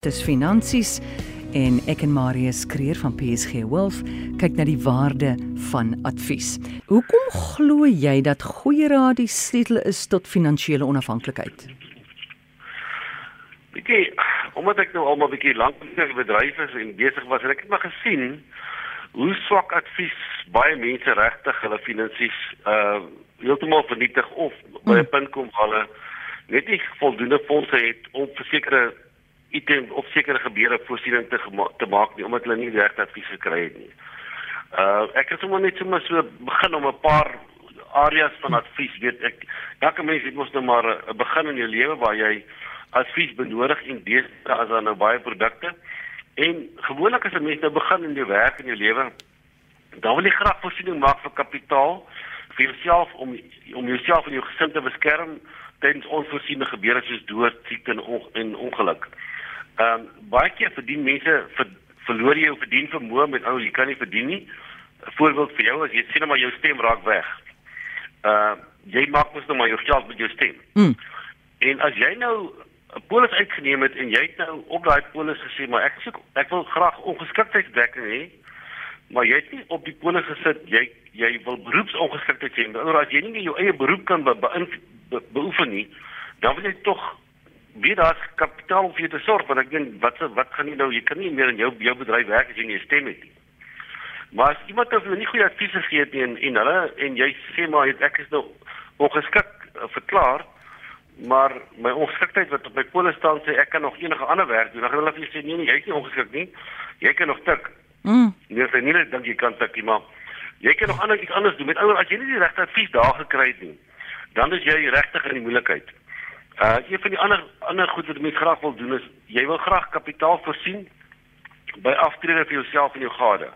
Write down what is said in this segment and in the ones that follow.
Dis finansies en ek en Marius Kreer van PSG Wealth kyk na die waarde van advies. Hoekom glo jy dat goeie raad die sleutel is tot finansiële onafhanklikheid? Bietjie omdat ek nou al 'n bietjie lank in die bedryf is en besig was, het ek maar gesien hoe swak advies baie mense regtig hulle finansies uh heeltemal vernietig of by 'n punt kom hulle net nie voldoende fondse het om versekerde item of sekere gebeure voorsiening te te maak nie omdat hulle nie regte advies gekry het nie. Uh ek het sommer net sommer so begin om 'n paar areas van advies weet ek elke mens het mos nou maar 'n begin in jou lewe waar jy advies benodig en deesdae as daar nou baie produkte en gewoonlik as 'n mens nou begin in jou werk en jou lewe dan wil jy graag voorsiening maak vir kapitaal vir jouself om om jouself en jou gesin te beskerm tydens onvoorsiene gebeure soos dood, siekte en, on, en ongeluk. Ehm um, baie keer verdien mense ver, verloor jy jou verdien vermoë met ou jy kan nie verdien nie. 'n Voorbeeld vir jou as jy sien maar jou stem raak weg. Uh, jy maak mos nou maar jou geld met jou stem. Mm. En as jy nou 'n polis uitgeneem het en jy het nou op daai polis gesê maar ek soek ek wil graag ongeskiktheidsdekking hê. Maar jy het nie op die polis gesit jy jy wil beroepsongeskiktheid hê. Nou as jy nie jou eie beroep kan be, be, be, beoefen nie, dan wil jy tog wie daar kapitaal vir jou te sorg want ek dink wat wat gaan jy nou jy kan nie meer in jou jou bedryf werk as jy nie 'n stem het nie. Maar as iemand het nie goeie advies gegee het nie en en hulle en jy sê maar ek is nou ongeskik uh, verklaar maar my ongeskiktheid wat op my polis staan sê ek kan nog enige ander werk doen. Dan gaan hulle vir sê nee nee jy is nie ongeskik nie. Jy kan nog tik. Mm. Nee, jy sê nie net dink jy kan tik nie maar jy kan nog ander iets anders doen. Met ander as jy nie die regte advies daar gekry het nie, dan is jy regtig in die moeilikheid. Uh een van die ander ander goed wat mense graag wil doen is jy wil graag kapitaal voorsien by aftrede vir jouself en jou gade.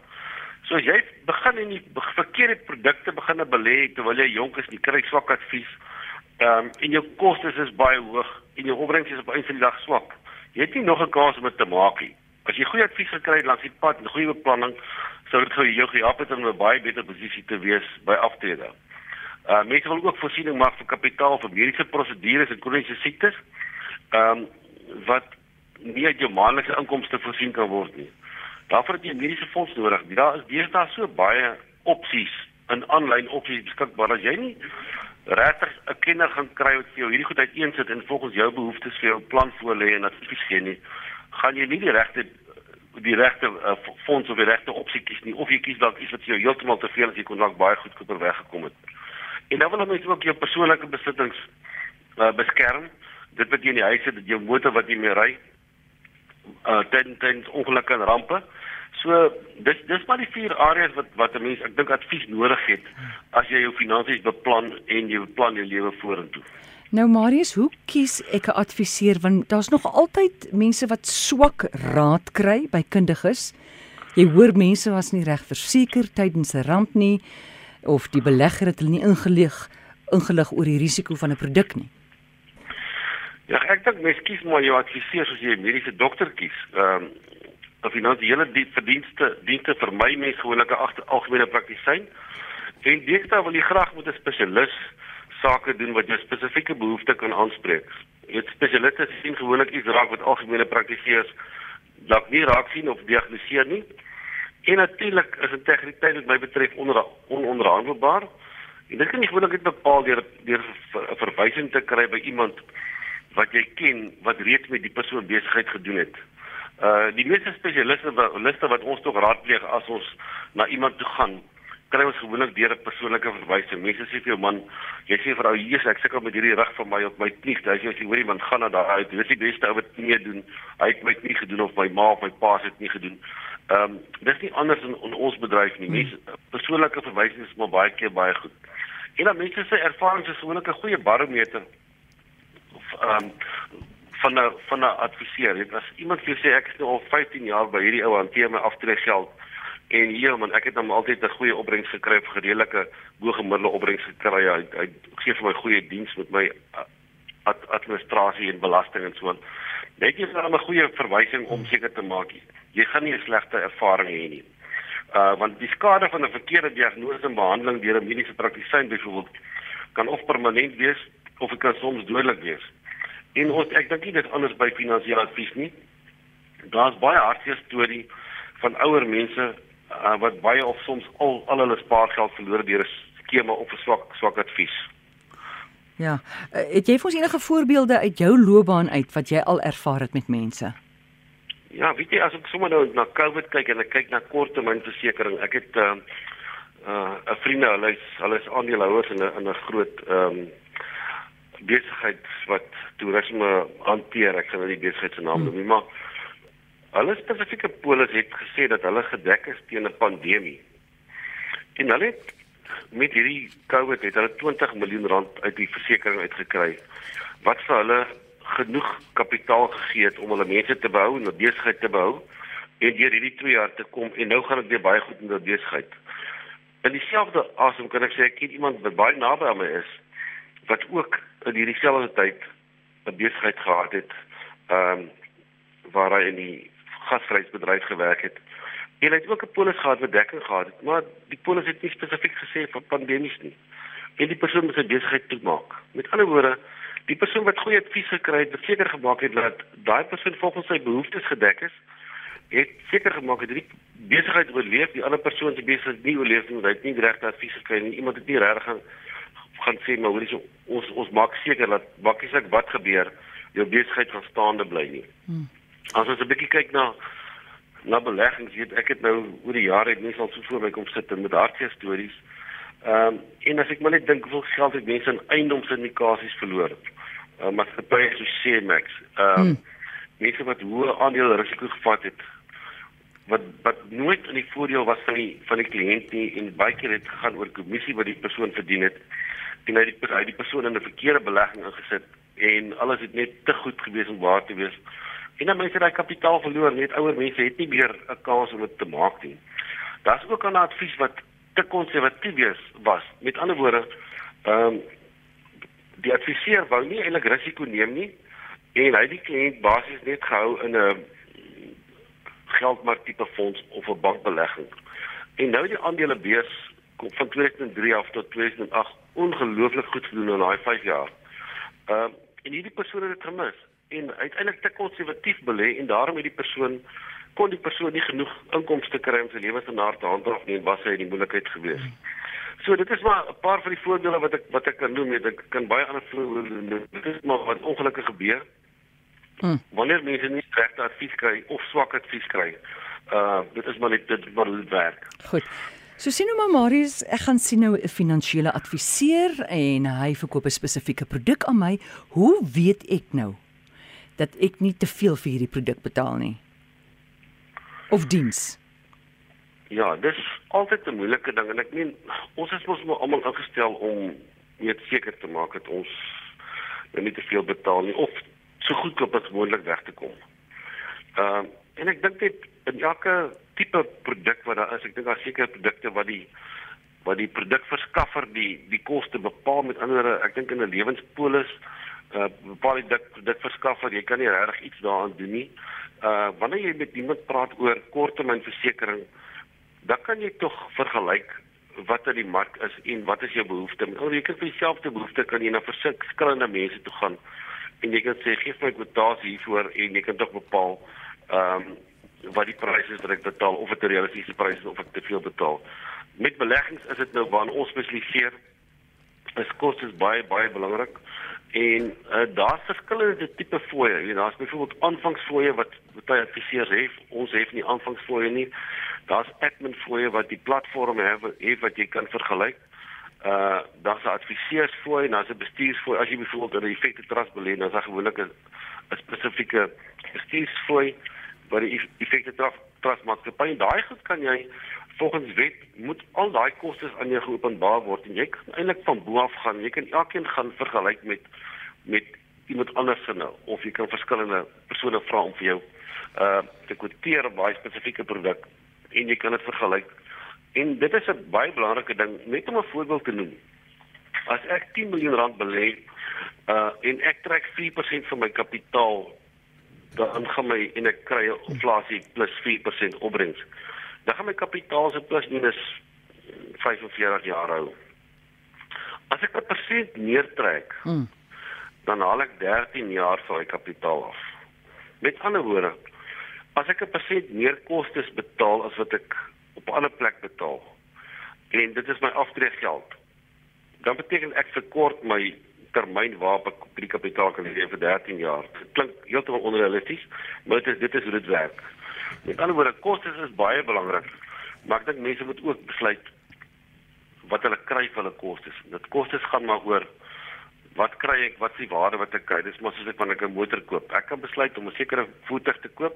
So as jy begin in die verkeerde produkte begin belê terwyl jy jonk is, jy kry swak advies. Ehm um, en jou kostes is baie hoog en jou opbrengs is op einde van die dag swak. Jy het nie nog 'n kans om dit te maak nie. As jy goeie advies gekry het langs die pad en goeie beplanning, sou dit vir jou gehelp het om 'n baie beter posisie te wees by aftrede. Uh mense wil ook voorsiening maak vir kapitaal vir mediese prosedures en kroniese siektes. Ehm um, wat nie uit jou maandelikse inkomste voorsien kan word nie. Daarvoor het jy 'n mediese fonds nodig. Daar is deesdae so baie opsies in aanlyn opsies beskikbaar as jy nie regtig 'n kenner gaan kry wat vir jou hierdie goed uiteensit en volgens jou behoeftes vir jou plan voorlê en advies gee nie, gaan jy nie die regte die regte uh, fonds of die regte opsie kies nie of jy kies dalk iets wat vir jou heeltemal te veel is jy kon dalk baie goedkoper weggekom het. En dan wil ons ook jou persoonlike besittings uh, beskerm. Dit wat jy in die huis het, jou motor wat jy mee ry. Uh ten ten ongelukke en rampe. So dis dis maar die vier areas wat wat 'n mens ek dink advies nodig het as jy jou finansies beplan en jy beplan jou lewe vorentoe. Nou Marius, hoe kies ek 'n adviseur want daar's nog altyd mense wat swak raad kry by kundiges. Jy hoor mense was nie reg verseker tydens 'n ramp nie of die belegger het hulle nie ingelig ingelig oor die risiko van 'n produk nie. Ja, ek dink mens kies maar jou adviseur soos jy 'n mediese dokter kies. Ehm um, of finansiële die verdienste dienste vir my mens gewoonlik 'n algemene praktisyn. En deesdae wil jy graag met 'n spesialis sake doen wat jou spesifieke behoeftes kan aanspreek. Jy spesialiste sien gewoonlik iets raak wat algemene praktiseurs dalk nie raak sien of diagnoseer nie. En natuurlik is integriteit wat my betref onder ononderhandelbaar. En dit kan nie gewoonlik bepaal deur deur 'n verwysing te kry by iemand wat jy ken wat reeds met die persoon besigheid gedoen het. Uh die meeste spesialiste liste wat ons tog raadpleeg as ons na iemand toe gaan, kry ons gewoonlik deur 'n persoonlike verwysing. Mense sê vir jou man, jy sê vir ou Jesus, ek sukkel met hierdie rug van my op my knie. Jy sê hoor iemand gaan na daai dis die beste ou wat nie doen. Hy het my nie gedoen of my ma of my pa het nie gedoen. Ehm um, dis nie anders in, in ons bedryf nie. Mense persoonlike verwysings is maar baie keer baie goed. En dan mense se ervaring is gewoonlik 'n goeie barometer of ehm um, van 'n van 'n adviseur. Dit as iemand vir sê ek is nou al 15 jaar by hierdie ou hanteer my aftrede geld en hier man ek het hom altyd 'n goeie opbrengs gekry, redelike bo-gemiddelde opbrengs gekry. Hy, hy gee vir my goeie diens met my ad, administrasie en belasting en so aan. Net jy het 'n goeie verwysing om seker te maak jy gaan nie 'n slegte ervaring hê nie. Uh want die skade van 'n verkeerde diagnose en behandeling deur 'n mediese praktisyn byvoorbeeld kan of permanent wees of dit kan soms dodelik wees. En ons ek dink nie dit anders by finansiële advies nie. daar's baie hartseer storie van ouer mense uh, wat baie of soms al al hulle spaargeld verloor deur 'n skema of 'n swak swak advies. Ja, uh, het jy vir ons enige voorbeelde uit jou loopbaan uit wat jy al ervaar het met mense? Ja, weet jy as ek sommer nou na COVID kyk en ek kyk na korttermynversekering, ek het 'n uh, uh, 'n vriende, hulle is hulle is aandeelhouers in 'n in 'n groot ehm um, besigheid wat toerisme hanteer. Ek gaan nou die besigheid se naam noem, hmm. maar hulle spesifieke polis het gesê dat hulle gedek is teen 'n pandemie. En hulle het met hierdie COVID het hulle 20 miljoen rand uit die versekerings uitgekry wat vir hulle genoeg kapitaal gegee het om hulle mense te behou en hulle besigheid te behou en deur hierdie 2 jaar te kom en nou gaan dit weer baie goed met hulle besigheid. In dieselfde asem kan ek sê ek ken iemand wat baie naby aan my is wat ook in hierdie selfde tyd 'n besigheid gehad het ehm um, waar hy in die gasvryheidsbedryf gewerk het. En hy het ook 'n polis gehad wat dekking gehad het, maar die polis het nie spesifiek gesê van pandemies nie. En die persoon moet sy besigheid toemaak. Met ander woorde, die persoon wat goeie advies gekry het, seker gemaak het dat daai persoon volgens sy behoeftes gedek is, het seker gemaak het die besigheid oorleef, die ander persoon se besigheid nie oorleef nie, hy het nie regte advies gekry nie. Iemand het nie regtig gaan gaan sê maar hoorie so ons ons maak seker dat bakkies ek wat gebeur, jou besigheid gaan staande bly nie. Hmm. As ons 'n bietjie kyk na na beleggings, weet ek het nou oor die jare het mense al so voor my kom sit met hartseer stories. Ehm um, en as ek maar net dink hoeveel geld het mense in eiendomsindikasies verloor. Ehm um, maatskappye so CMAX. Ehm um, hmm. mense wat hoë aandeel risiko gevat het wat wat nooit in die voordeel was van die van die kliënt nie en baie keer het gegaan oor kommissie wat die persoon verdien het en hy die hy die persoon in 'n verkeerde belegging ingesit en alles het net te goed gewees om waar te wees. En dan mense daai kapitaal verloor, net ouer mense het nie meer 'n kans om dit te maak nie. Daar's ook 'n advies wat te konservatief was. Met ander woorde, ehm um, die adviseur wou nie eintlik risiko neem nie en hy die kliënt basies net gehou in 'n geldmark tipe fonds of 'n bankbelegging. En nou die aandele beurs kom van 2003 af tot 2008 ongelooflik goed gedoen in daai 5 jaar. Ehm uh, en hierdie persoon het dit gemis en uiteindelik te konservatief belê en daarom het die persoon kon die persoon nie genoeg inkomste kry om sy lewensstandaard te handhaaf nie en was hy in die moeilikheid gewees. So dit is maar 'n paar van die voorbeelde wat ek wat ek kan noem, ek kan baie ander voorbeelde noem. Dit is maar wat ongelukkig gebeur. Hmm. Wanneer mense nie regte advies kry of swak advies kry. Uh dit is maar net dit wat werk. Goed. So sien nou maar Marius, ek gaan sien nou 'n finansiële adviseur en hy verkoop 'n spesifieke produk aan my. Hoe weet ek nou dat ek nie te veel vir hierdie produk betaal nie. Of diens. Ja, dis altyd 'n moeilike ding en ek meen ons is mos almal ingestel om net seker te maak dat ons nie te veel betaal nie of so goedkoop as moontlik weg te kom. Ehm uh, en ek dink dit in elke tipe produk wat daar is, ek dink daar seker produkte wat die wat die produkverskaffer die die koste bepaal met ander ek dink in 'n lewenspolis uh bepaal dit dit verskaf dat jy kan nie regtig iets daaraan doen nie. Uh wanneer jy met iemand praat oor korttermynversekering, dan kan jy tog vergelyk wat in die mark is en wat is jou behoefte. Al jy kan vir jouself te behoefte kan jy na verskillende mense toe gaan en jy kan sê gee my kwotasie hiervoor en jy kan tog bepaal ehm um, wat die pryse is wat ek betaal of dit 'n realistiese prys is of ek te veel betaal. Met beleggings is dit nou waar ons spesialiseer. Dis kostes baie baie belangrik. En uh, daar's verskillende tipe fooie. Jy daar's byvoorbeeld aanvangsfooie wat baie adviseurs het. Ons het nie aanvangsfooie nie. Daar's admin fooie wat die platform het, het wat jy kan vergelyk. Uh daar's 'n adviseursfooi, daar's 'n bestuursfooi. As jy byvoorbeeld in 'n effekte trust belê, dan is daar gewoonlik 'n spesifieke bestuursfooi wat die effekte trust trust maatskappy en daai goed kan jy volgens wet moet al daai kostes aan jou geopenbaar word en jy kan eintlik van bo af gaan. Jy kan elkeen gaan vergelyk met met iemand anders se nou of jy kan verskillende persone vra om vir jou uh te kwoteer op baie spesifieke produk en jy kan dit vergelyk. En dit is 'n baie belangrike ding net om 'n voorbeeld te noem. As ek 10 miljoen rand belê uh en ek trek 4% van my kapitaal dan gaan my en ek kry inflasie plus 4% opbrengs dan gaan my kapitaal se plus minus 45 jaar hou. As ek 'n persent neertrek, hmm. dan haal ek 13 jaar van my kapitaal af. Met ander woorde, as ek 'n persent meer kostes betaal as wat ek op 'n ander plek betaal en dit is my aftreegeld, dan beteken ek verkort my termyn waarop ek die kapitaal kan hê vir 13 jaar. Dit klink heeltemal onrealisties, maar dit is dit is hoe dit werk. Met ander woorde, kostes is baie belangrik, maar ek dink mense moet ook besluit wat hulle kry vir hulle kostes. Dit kostes gaan maar oor wat kry ek, wat is die waarde wat ek kry? Dis mos soos ek wanneer ek 'n motor koop. Ek kan besluit om 'n sekere voertuig te koop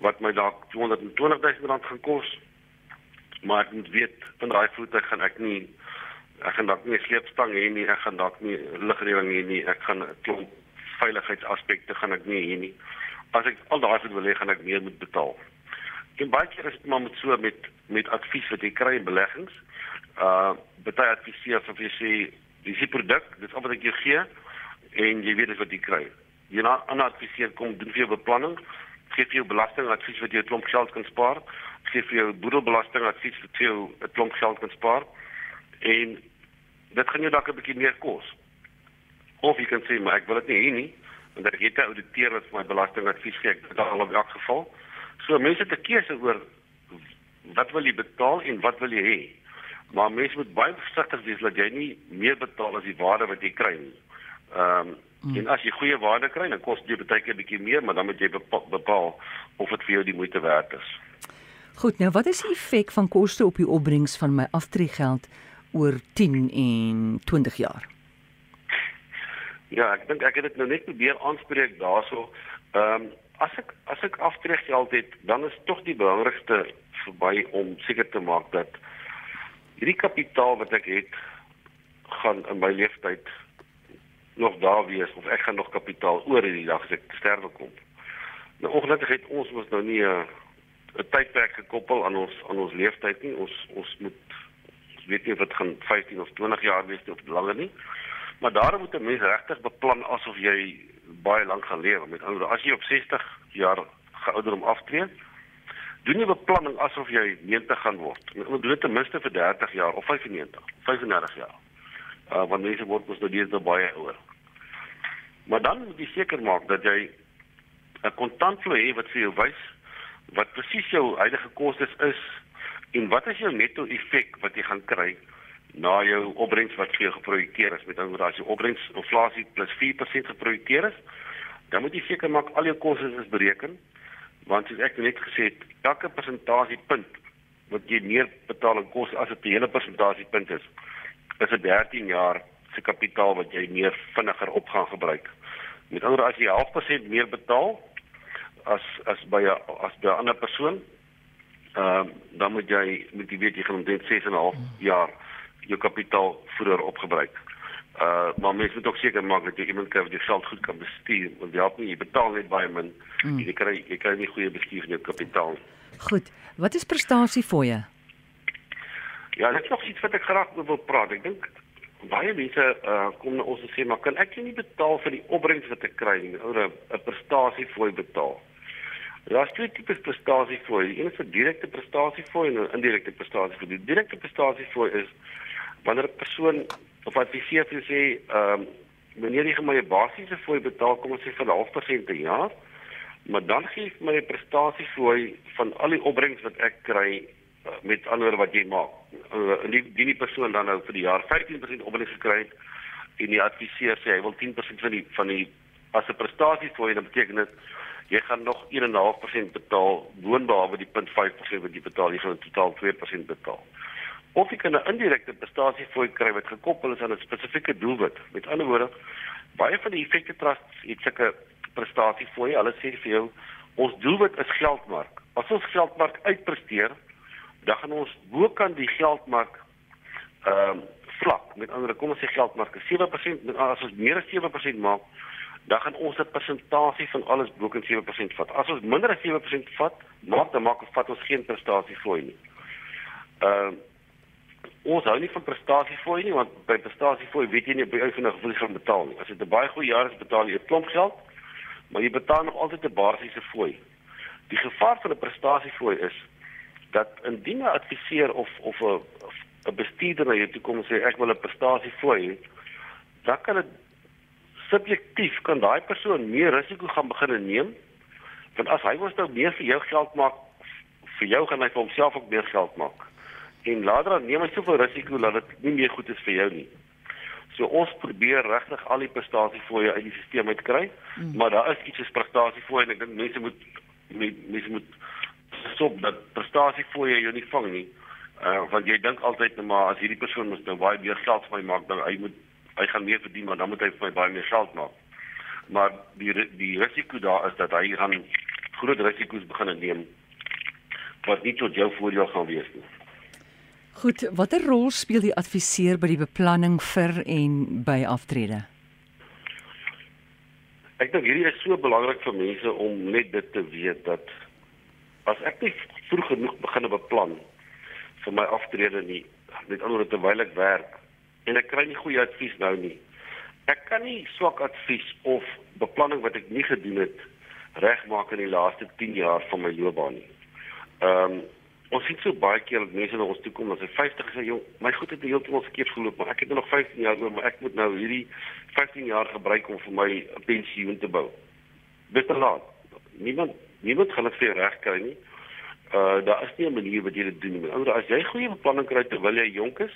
wat my dalk 220 000 rand gaan kos. Maar ek moet weet van daai voertuig gaan ek nie ek gaan dalk nie 'n sleepstang hê nie, ek gaan dalk nie ligreëling hê nie, ek gaan 'n klomp veiligheidsaspekte gaan ek nie hê nie. As ek al daai wil hê, gaan ek meer moet betaal. En baie keer is dit maar met so met met advies wat jy kry in beleggings. Uh baie adviseer of jy sê dis die produk, dis al wat ek jou gee en jy weet wat jy kry. Jy na ander adviseer kom doen vir jou beplanning, gee vir jou belastingadvies wat jy 'n klomp geld kan spaar, gee vir jou boedelbelastingadvies wat jy 'n klomp geld kan spaar en dit gaan jou dalk 'n bietjie meer kos. Of jy kan sê maar ek wil dit nie hê nie, want ek het 'n ouditeur wat vir my belastingadvies gee, dit al op elk geval. So mense het 'n keuse oor wat wil jy betaal en wat wil jy hê? Maar mense moet baie versigtig wees dat jy nie meer betaal as die waarde wat jy kry nie. Ehm um, hmm. en as jy goeie waarde kry, dan kos dit baie keer 'n bietjie meer, maar dan moet jy bepaal, bepaal of dit vir jou die moeite werd is. Goed, nou wat is die effek van koste op die opbrengs van my aftreegeld oor 10 en 20 jaar? Ja, ek dink ek het dit nou net probeer aanspreek daaroor. Ehm um, as ek as ek aftreegeld het, dan is tog die belangrikste verby om seker te maak dat hierdie kapitaal wat ek het gaan in my lewenstyd nog daar wees of ek gaan nog kapitaal oor in die dag as ek sterwe kom. Nou ongelukkig het ons mos nou nie 'n 'n tydperk gekoppel aan ons aan ons lewenstyd nie. Ons ons moet ons weet nie dit gaan 15 of 20 jaar wees of langer nie. Maar daarom moet 'n mens regtig beplan asof jy baie lank gaan lewe. Met ander woorde, as jy op 60 jaar geouderdom aftree, doen jy beplanning asof jy 90 gaan word. Moet dit ten minste vir 30 jaar of 95, 35 jaar. Uh want mense word mos nou deesdae baie ouer. Maar dan moet jy seker maak dat jy 'n kontantvloei het wat vir jou wys wat presies jou huidige kostes is en wat is jou netto effek wat jy gaan kry na jou opbrengs wat jou geprojekteer is met ander woorde as jy opbrengs inflasie plus 4% geprojekteer is dan moet jy seker maak al jou kostes is bereken want soos ek net gesê het, elke persentasiepunt wat jy meer betaal en kos as dit 'n hele persentasiepunt is, is dit 13 jaar se kapitaal wat jy meer vinniger op gaan gebruik. Met ander as jy 0.5% meer betaal as as by 'n as by 'n ander persoon, ehm uh, dan moet jy moet jy weet jy gaan omtrent 6 en 'n half jaar jou kapitaal vroeër opgebruik. Uh maar mens moet ook seker maak dat jy iemand kry wat jou geld goed kan bestuur want jy help nie jy betaal net baie min. Mm. Jy kry jy kry nie goeie bestuur van jou kapitaal. Goed. Wat is prestasie vir jou? Ja, dit is nog iets wat ek graag wil praat. Ek dink baie mense uh kom na ons en sê maar kan ek nie betaal vir die opbrengs wat ek kry nie oor 'n prestasie fooi betaal. Daar is twee tipes prestasie fooi. Een is 'n direkte prestasie fooi en 'n indirekte prestasie fooi. Die direkte prestasie fooi is wanneer 'n persoon of adviseer vir sê ehm um, wanneer jy my basiese fooi betaal kom ons sê vir 0.5% per jaar maar dan gee jy my prestasie fooi van al die opbrengs wat ek kry uh, met ander wat jy maak. Uh, die die persoon dan nou vir die jaar 15% opbrengs gekry het en die adviseer sê hy wil 10% van die van die as 'n prestasie fooi dan beteken dit jy gaan nog 1.5% betaal boonbehalwe die 0.5% wat jy betaal jy gaan totaal 2% betaal of jy kan 'n indirekte prestasie fooi kry wat gekoppel is aan 'n spesifieke doelwit. Met ander woorde, baie van die effekte trusts het sulke prestasie fooi. Hulle sê vir jou, ons doelwit is geldmark. As ons geldmark uitpresteer, dan gaan ons bokant die geldmark ehm um, vlak. Met ander woorde, kom ons sê geldmark is 7%, met as ons meer as 7% maak, dan gaan ons 'n persentasie van alles bokant 7% vat. As ons minder as 7% vat, maak dan maak of vat ons geen prestasie fooi nie. Ehm uh, ons hou nie van prestasiefooi nie want by prestasiefooi weet jy nie by uit van 'n gevoel gaan betaal nie. As dit 'n baie goeie jaar is, betaal jy 'n klomp geld, maar jy betaal nog altyd 'n basiese fooi. Die gevaar van 'n prestasiefooi is dat indien 'n adviseur of of 'n 'n bestuurder na jou toe kom en sê ek wil 'n prestasiefooi, dan kan dit subjektief kan daai persoon meer risiko gaan begin neem Want as hy mos nou meer vir jou geld maak, vir jou gaan hy vir homself ook meer geld maak. En later dan neem hy soveel risiko dat dit nie meer goed is vir jou nie. So ons probeer regtig al die prestasiefooie uit die stelsel uit kry, mm. maar daar is iets soos prestasiefooie en ek dink mense moet mense moet stop dat prestasiefooie jou nie vang nie. Uh want jy dink altyd net maar as hierdie persoon moet nou baie meer geld vir my maak, dan hy moet hy gaan meer verdien, maar dan moet hy vir my baie meer geld maak. Maar die die risiko daar is dat hy gaan groot risiko's begin neem wat nie tot jou voordeel gaan wees nie. Goed, watter rol speel die adviseur by die beplanning vir en by aftrede? Ek dink hierdie is so belangrik vir mense om net dit te weet dat as ek nie vroeg genoeg begin beplan vir my aftrede nie, net alhoewel terwyl ek werk en ek kry nie goeie advies nou nie. Ek kan nie swak advies of beplanning wat ek nie gedoen het regmaak in die laaste 10 jaar van my loopbaan nie. Ehm um, ons sien so baie keer dat mense na ons toe kom as hy 50 is, jong, my goed het heeltemal verkeerd geloop, maar ek het nog 15 jaar oor, maar ek moet nou hierdie 15 jaar gebruik om vir my pensioen te bou. Dit is laat. Niemand niemand gaan dit vir reg kry nie. Uh daar is nie 'n manier wat jy dit doen nie. Ouer, as jy goeie beplanning kry terwyl jy jonk is,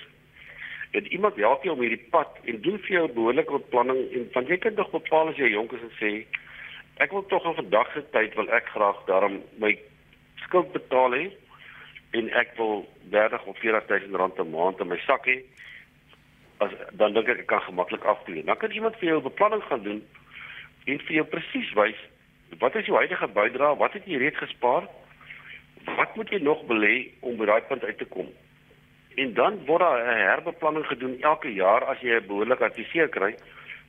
het iemand help jou om hierdie pad en doen vir jou behoorlike beplanning en van jy kan nog bepaal as jy jonk is en sê ek wil tog op vandag se tyd wil ek graag daarom my skuld betaal hê en ek wil 30 of 40000 rand 'n maand in my sak hê as dan dink ek ek kan gemaklik aftree. Dan kan iemand vir jou beplanning gaan doen en vir jou presies wys wat is jou huidige bydrae, wat het jy reeds gespaar? Wat moet jy nog belê om by daai punt uit te kom? En dan word daar 'n herbeplanning gedoen elke jaar as jy 'n behoorlike adviseur kry,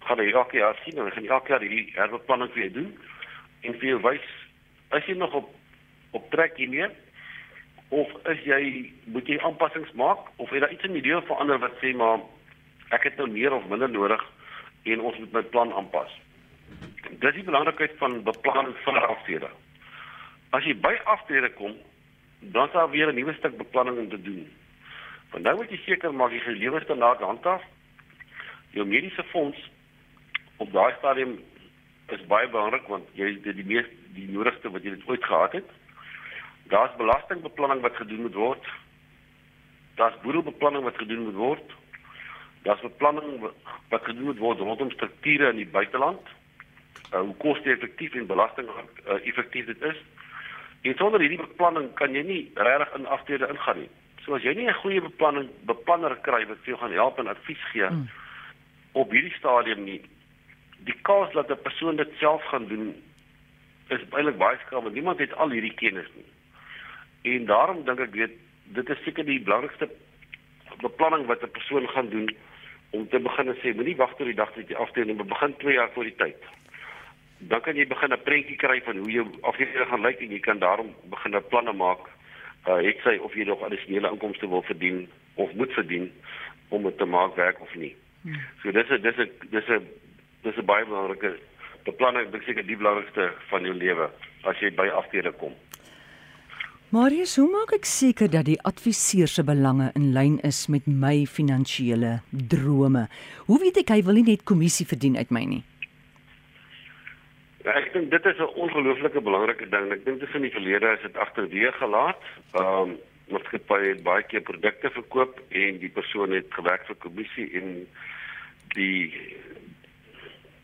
gaan jy elke jaar sien en gaan elke jaar hierdie herbeplanning vir jou doen en vir jou wys as jy nog op op trek hiermee of is jy moet jy aanpassings maak of het daar iets in die deel verander wat sê maar ek het nou meer of minder nodig en ons moet my plan aanpas. Dis die belangrikheid van beplanning vir aftrede. As jy by aftrede kom, dan sal weer 'n nuwe stuk beplanning te doen. Want nou moet jy seker maak jy gelewer standaard handhaaf. Jou mediese fonds op daai stadium is baie belangrik want jy het die mees die nodigste wat jy ooit gehad het. Daar's belastingbeplanning wat gedoen moet word. Daar's boedelbeplanning wat gedoen moet word. Daar's beplanning wat gedoen moet word rondom strukture in die buiteland. Uh, hoe koste-effektief en belasting uh, effektief dit is. En sonder hierdie beplanning kan jy nie regtig in aftrede ingaan nie. So as jy nie 'n goeie beplanning beplanner kry wat vir jou gaan help en advies gee mm. op hierdie stadium nie, die kans dat 'n persoon dit self gaan doen is eintlik baie skaam want niemand het al hierdie kennis nie. En daarom dink ek weet dit is seker die belangrikste beplanning wat 'n persoon gaan doen om te begin sê moenie wag tot die dag dat jy aftree nie, begin 2 jaar voor die tyd. Dan kan jy begin 'n prentjie kry van hoe jou aftrede gaan lyk en jy kan daarom begin 'n planne maak. Uh ek sê of jy nog addisionele inkomste wil verdien of moet verdien om dit te maak werk of nie. Hmm. So dis 'n dis 'n dis 'n dis 'n baie belangrike beplanning, ek dink seker die belangrikste van jou lewe as jy by aftrede kom. Marius, hoe maak ek seker dat die adviseur se belange in lyn is met my finansiële drome? Hoe weet ek hy wil nie net kommissie verdien uit my nie? Ja, ek dink dit is 'n ongelooflike belangrike ding. Ek dink dit in die verlede is dit agterweë gelaat. Ehm um, maatskappye het baie keer produkte verkoop en die persoon het gewerk vir kommissie en die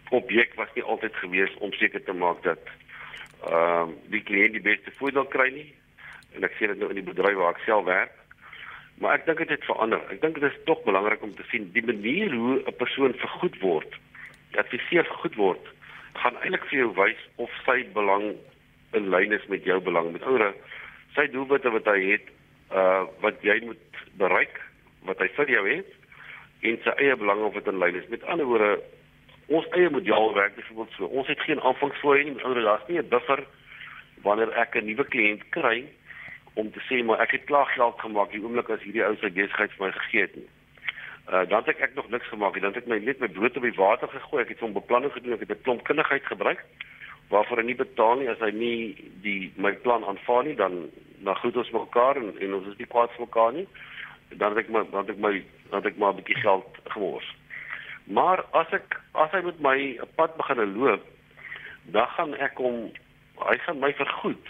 objek was nie altyd gewees om seker te maak dat ehm um, die kliënt die beste voordeel kry nie en ek sien dit nou in die bedryf waar ek self werk. Maar ek dink dit het verander. Ek dink dit is tog belangrik om te sien die manier hoe 'n persoon vergoed word, dat hy seker vergoed word, gaan eintlik vir jou wys of sy belang in lyn is met jou belang. Met ander woorde, sy doelwitte wat hy het, uh wat jy moet bereik, wat hy vir jou het en sy eie belang of dit in lyn is. Met ander woorde, ons eie model werk byvoorbeeld so. Ons het geen aanvangsfooie nie, met ander woorde, daar's nie 'n buffer wanneer ek 'n nuwe kliënt kry om te sê maar ek het klaar geld gemaak die oomblik as hierdie ou sy besigheid vir my gegee het nie. Uh dan het ek nog niks gemaak nie. Dan het ek my net my brood op die water gegooi. Ek het hom beplanning gedoen. Ek het 'n klomp kundigheid gebruik waarvoor hy nie betaal nie as hy nie die my plan aanvaar nie dan dan goed ons mekaar en, en ons is nie kwaad vir mekaar nie. Dan het ek my dan het ek my dan het ek maar 'n bietjie geld gemors. Maar as ek as hy met my 'n pad begin loop, dan gaan ek hom hy gaan my vergoed.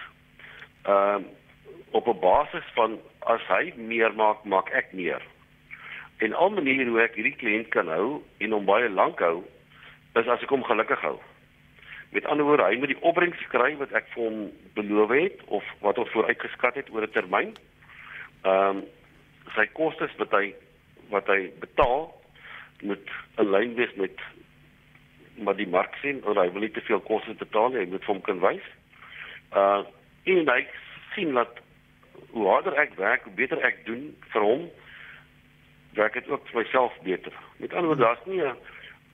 Ehm uh, op 'n basis van as hy meer maak, maak ek meer. En al maniere hoe ek hierdie kliënt kan hou en hom baie lank hou, is as ek hom gelukkig hou. Met ander woorde, hy moet die opbrengs kry wat ek vir hom beloof het of wat ons vooruitgeskat het oor 'n termyn. Ehm um, sy kostes wat hy wat hy betaal moet 'n lyn wees met maar die mark sien of hy wil nie te veel koste betaal nie, hy moet vir hom kan wys. Uh en hy sien dat hoe harder ek werk, hoe beter ek doen vir hom, werk dit ook vir myself beter. Met ander woorde, daar's nie 'n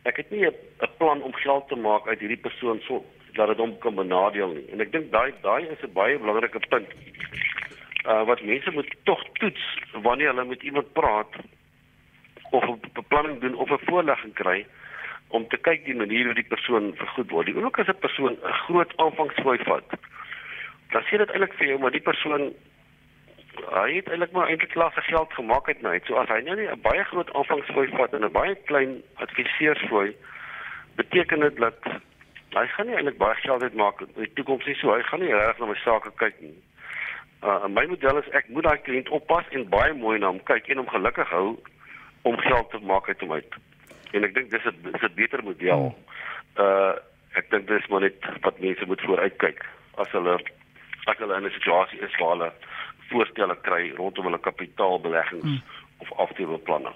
ek het nie 'n plan om geld te maak uit hierdie persoon so dat dit hom kan benadeel nie. En ek dink daai daai is 'n baie belangrike punt. Uh wat mense moet tog toets wanneer hulle met iemand praat of 'n beplanning doen of 'n voorlegging kry om te kyk die manier hoe die persoon vergoed word. Die oomblik as 'n persoon 'n groot aanvangsfooi vat, dan sê dit eintlik vir jou maar die persoon hy het eintlik maar eintlik klaar sy geld gemaak het nou. So as hy nou nie 'n baie groot aanvangsfooi vat en 'n baie klein adviseursfooi, beteken dit dat hy gaan nie eintlik baie geld uitmaak in die toekoms nie. So hy gaan nie reg na my sake kyk nie. Uh my model is ek moet daai kliënt oppas en baie mooi na hom kyk en hom gelukkig hou om geld te maak uit hom uit. En ek dink dis 'n dis 'n beter model. Uh ek dink dis maar net wat mense moet vooruitkyk as hulle as hulle in 'n situasie is waar hulle voorstelle kry rondom hulle kapitaalbeleggings hmm. of aftreebeplanne.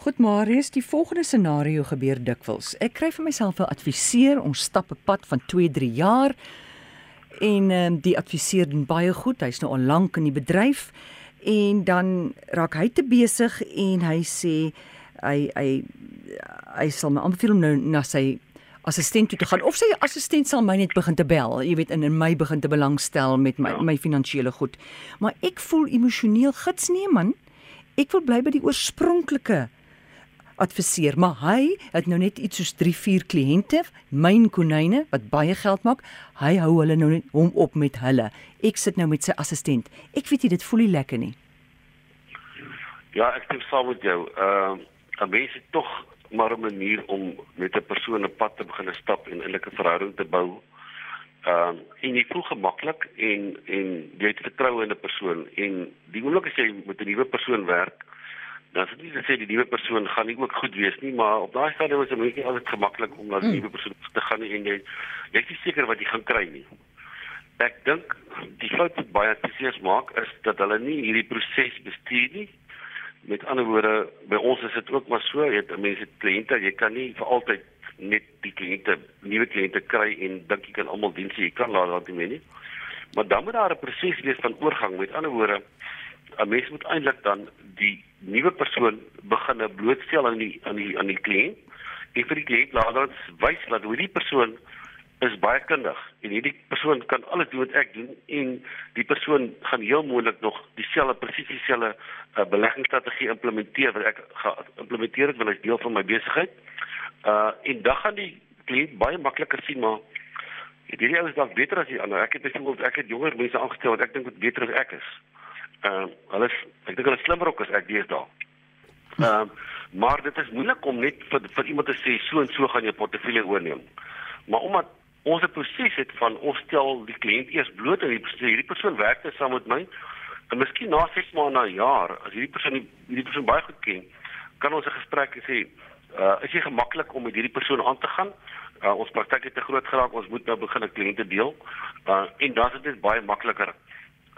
Goed Marius, die volgende scenario gebeur dikwels. Ek kry vir myself 'n adviseur, ons stap 'n pad van 2-3 jaar en ehm um, die adviseur doen baie goed. Hy's nou al lank in die bedryf en dan raak hy te besig en hy sê hy hy hy sal my aanbeveel om nou na sy assistent toe te gaan of sy assistent sal my net begin te bel, jy weet in in my begin te belangstel met my ja. my finansiële goed. Maar ek voel emosioneel gits nee man. Ek wil bly by die oorspronklike adviseer, maar hy het nou net iets soos 3, 4 kliënte, myn konyne wat baie geld maak. Hy hou hulle nou net hom op met hulle. Ek sit nou met sy assistent. Ek weet jy dit voel nie lekker nie. Ja, ek stem saam met jou. Ehm uh, 'n mens het tog maar 'n manier om met 'n persoon 'n pad te begin stap en 'n innerlike verhouding te bou. Ehm uh, en jy voel gemaklik en en jy het vertroue in 'n persoon en die oomblik as jy met 'n nuwe persoon werk, dan is dit nie dat jy die nuwe persoon gaan nie ook goed wees nie, maar op daai stadium is dit net altyd gemaklik om na die hmm. nuwe persoon te gaan en jy jy is nie seker wat jy gaan kry nie. Ek dink die fout wat baie adviseurs maak is dat hulle nie hierdie proses bestuur nie Met ander woorde, by ons is dit ook maar so, jy het mense kliënte, jy kan nie vir altyd net die kliënte, nuwe kliënte kry en dink jy kan almal dien sê jy kan laat laat nie nie. Maar dan moet daar 'n proses wees van oorgang. Met ander woorde, 'n mens moet eintlik dan die nuwe persoon begin blootstel aan die aan die aan die kliënt. En vir die kliënt laat ons wys dat hoe die persoon is baie kundig en hierdie persoon kan alles doen wat ek doen en die persoon gaan heel moontlik nog dieselfde presies dieselfde uh, beleggingsstrategie implementeer wat ek geïmplementeer het wanneer ek deel van my besigheid. Uh en dan gaan die kliënt baie makliker sien maar hierdie ou is dalk beter as die ander. Ek het byvoorbeeld ek het jonger mense aangestel wat ek dink wat beter as ek is. Uh hulle is ek dink hulle is slimmer ook as ek deesdae. Uh maar dit is moeilik om net vir vir iemand te sê so en so gaan jy portefeulje oorneem. Maar omdat ons 'n proses het van ons stel die kliënt eers bloot en hierdie persoon werk net saam met my. En miskien na 6 maande na 'n jaar as hierdie persoon hierdie persoon baie goed ken kan ons 'n gesprek sê uh, is jy gemaklik om met hierdie persoon aan te gaan? Uh, ons praktyk het te groot geraak ons moet nou begin 'n kliënte deel. Uh, en dan is dit baie makliker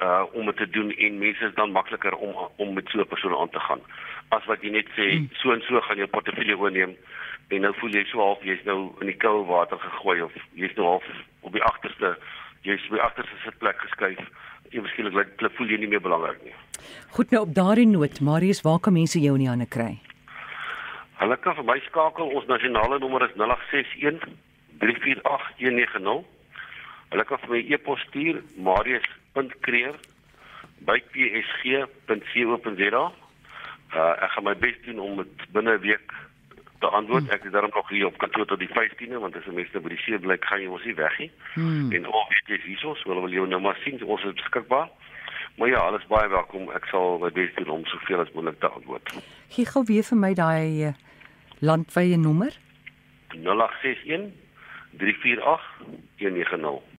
uh om dit te doen en mense is dan makliker om om met so 'n persoon aan te gaan. As wat jy net sê hmm. so en so gaan jou portefeulje oorneem en nou voel jy so half jy's nou in die koue water gegooi of jy's nou half op die agterste jy's by agterste sitplek geskuif. Jy miskien like jy voel jy nie meer belangrik nie. Goed nou op daardie noot Marius waar kan mense jou in die hande kry? Hulle kan vir my skakel. Ons nasionale nommer is 061 348 190 Hulle kan vir my e-pos stuur marius.creer@psg.co.za. Uh, ek gaan my bes doen om dit binne 'n week te antwoord. Ek is daarom nog hier op kantoor tot die 15de want as 'n mens nou by die see bly, gaan jy mos nie weg nie. Hmm. En al weet jy hierso, so wil jy nou maar sien ons is beskikbaar. Maar ja, alles baie welkom. Ek sal my bes doen om soveel as moontlik te antwoord. Gee gou weer vir my daai uh, landwyse nommer. 0861 348 190